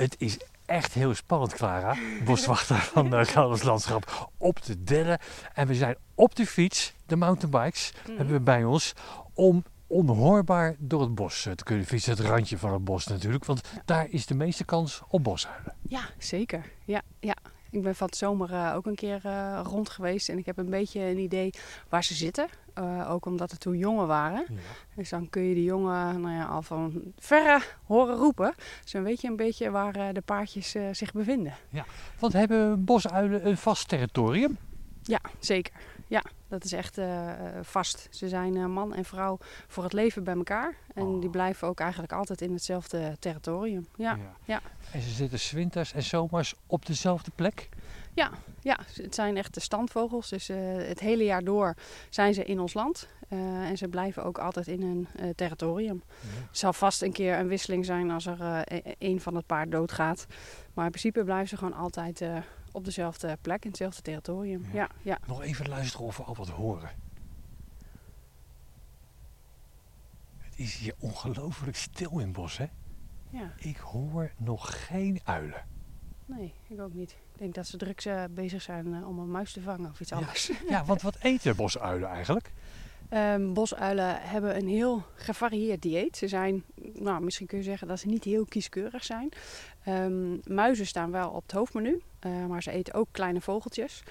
Het is echt heel spannend, Clara. Boswachter van uh, Gelderse Landschap op de dellen. En we zijn op de fiets, de mountainbikes, Mhm. hebben we bij ons, om onhoorbaar door het bos eh, te kunnen fietsen. Het randje van het bos natuurlijk, want daar is de meeste kans op bosuilen. Ja, zeker. Ja, ja. Ik ben van het zomer eh, ook een keer eh, rond geweest en ik heb een beetje een idee waar ze zitten. Eh, ook omdat het toen jongen waren. Dus dan kun je die jongen nou ja, al van verre horen roepen. Dus dan weet je een beetje waar de paardjes zich bevinden. Want hebben bosuilen een vast territorium? Ja, zeker. Ja, dat is echt eh, eh, vast. Ze zijn eh, man en vrouw voor het leven bij elkaar. En Oh. die blijven ook eigenlijk altijd in hetzelfde territorium. Ja, ja. En ze zitten 's winters en zomers op dezelfde plek? ja het zijn echt de standvogels. Dus eh, het hele jaar door zijn ze in ons land. Eh, en ze blijven ook altijd in hun eh, territorium. Het zal vast een keer een wisseling zijn als er eh, e- een van het paard doodgaat. Maar in principe blijven ze gewoon altijd eh, op dezelfde plek, in hetzelfde territorium. Ja. Ja, ja. Nog even luisteren of we al wat horen. Het is hier ongelooflijk stil in het bos, hè? ja. Ik hoor nog geen uilen. Nee, ik ook niet. Ik denk dat ze druk eh, bezig zijn eh, om een muis te vangen of iets Ja. anders. Ja, want wat eten bosuilen eigenlijk? Ehm, bosuilen hebben een heel gevarieerd dieet. Ze zijn, nou, misschien kun je zeggen dat ze niet heel kieskeurig zijn. Ehm, muizen staan wel op het hoofdmenu, eh, maar ze eten ook kleine vogeltjes.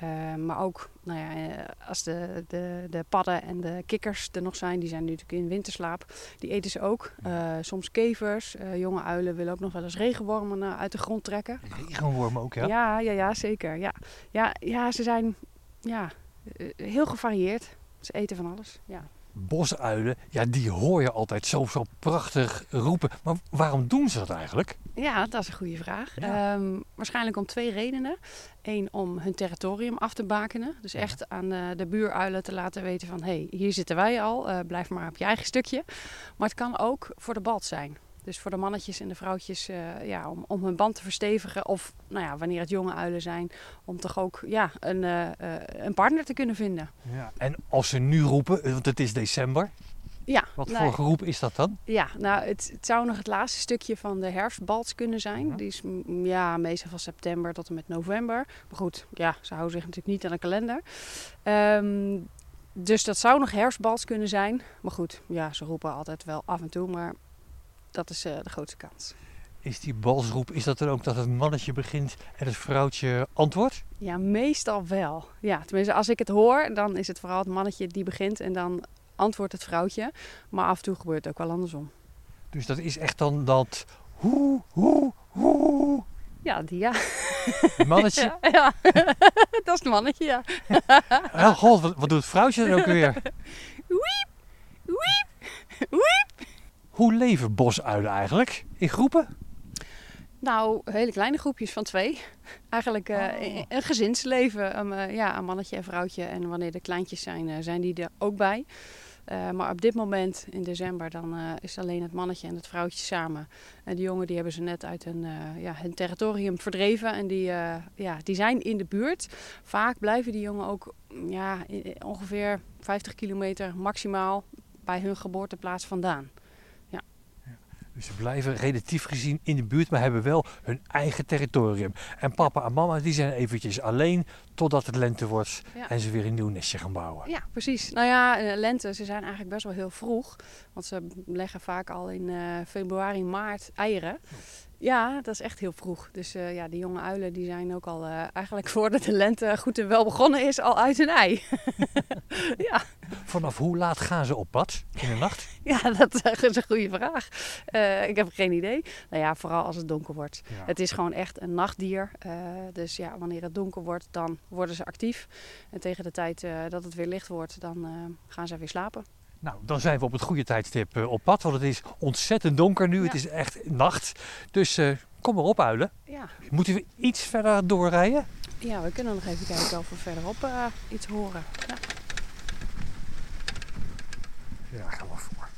Ehm, maar ook, nou ja, eh, als de, de, de padden en de kikkers er nog zijn, die zijn natuurlijk in winterslaap, die eten ze ook. Eh, soms kevers, eh, jonge uilen willen ook nog wel eens regenwormen eh, uit de grond trekken. Regenwormen ook, ja? Ja, ja, ja, zeker. Ja. Ja, ja, ze zijn ja, eh, heel gevarieerd. Ze eten van alles. Ja. Bosuilen, ja, die hoor je altijd zo, zo prachtig roepen. Maar waarom doen ze dat eigenlijk? ja, dat is een goede vraag. Ja. Ehm, waarschijnlijk om twee redenen. Eén, om hun territorium af te bakenen. Dus Ja. echt aan de, de buuruilen te laten weten van... hé, hey, hier zitten wij al, eh, blijf maar op je eigen stukje. Maar het kan ook voor de bald zijn. Dus voor de mannetjes en de vrouwtjes eh, ja, om, om hun band te verstevigen. Of nou ja, wanneer het jonge uilen zijn, om toch ook ja, een, eh, eh, een partner te kunnen vinden. Ja. En als ze nu roepen, want het is december, Ja, wat nou, voor geroep is dat dan? Ja, nou, het, het zou nog het laatste stukje van de herfstbals kunnen zijn. Ja. Die is mm, ja, meestal van september tot en met november. Maar goed, ja, ze houden zich natuurlijk niet aan de kalender. Ehm, dus dat zou nog herfstbals kunnen zijn. Maar goed, ja, ze roepen altijd wel af en toe, maar dat is eh, de grootste kans. Is die balsroep, is dat dan ook dat het mannetje begint en het vrouwtje antwoordt? Ja, meestal wel. Ja, tenminste, als ik het hoor, dan is het vooral het mannetje die begint en dan antwoordt het vrouwtje. Maar af en toe gebeurt het ook wel andersom. Dus dat is echt dan dat hoe, hoe, hoe. Ja, die ja. Het mannetje. Ja, ja. dat is het mannetje, ja. Oh god, wat, wat doet het vrouwtje dan ook weer? Hoe leven bosuilen eigenlijk? In groepen? Nou, hele kleine groepjes van twee. Eigenlijk Oh. een gezinsleven. Um, eh, ja, een mannetje en vrouwtje. En wanneer de kleintjes zijn, eh, zijn die er ook bij. Maar op dit moment, in december, dan is alleen het mannetje en het vrouwtje samen. En die jongen die hebben ze net uit hun, ja, hun territorium verdreven. En die, ja, die zijn in de buurt. Vaak blijven die jongen ook ja, ongeveer 50 kilometer maximaal bij hun geboorteplaats vandaan. Dus ze blijven relatief gezien in de buurt, maar hebben wel hun eigen territorium. En papa en mama die zijn eventjes alleen totdat het lente wordt Ja. en ze weer een nieuw nestje gaan bouwen. Ja, precies. Nou ja, eh, lente, ze zijn eigenlijk best wel heel vroeg. Want ze leggen vaak al in eh, februari, maart eieren. Ja, dat is echt heel vroeg. Dus eh, ja, die jonge uilen die zijn ook al eh, eigenlijk voordat de lente goed en wel begonnen is, al uit hun ei. ja, Vanaf hoe laat gaan ze op pad in de nacht? ja, dat is een goede vraag. Eh, ik heb geen idee. Nou ja, vooral als het donker wordt. Ja. Het is gewoon echt een nachtdier. Dus ja, wanneer het donker wordt, dan worden ze actief. En tegen de tijd dat het weer licht wordt, dan gaan ze weer slapen. Nou, dan zijn we op het goede tijdstip eh, op pad, want het is ontzettend donker nu. Het is echt nacht. Dus eh, kom maar op, uilen. Ja. Moeten we iets verder doorrijden? Ja, we kunnen nog even kijken of we verderop eh, iets horen. Ja. ja, ga maar voor.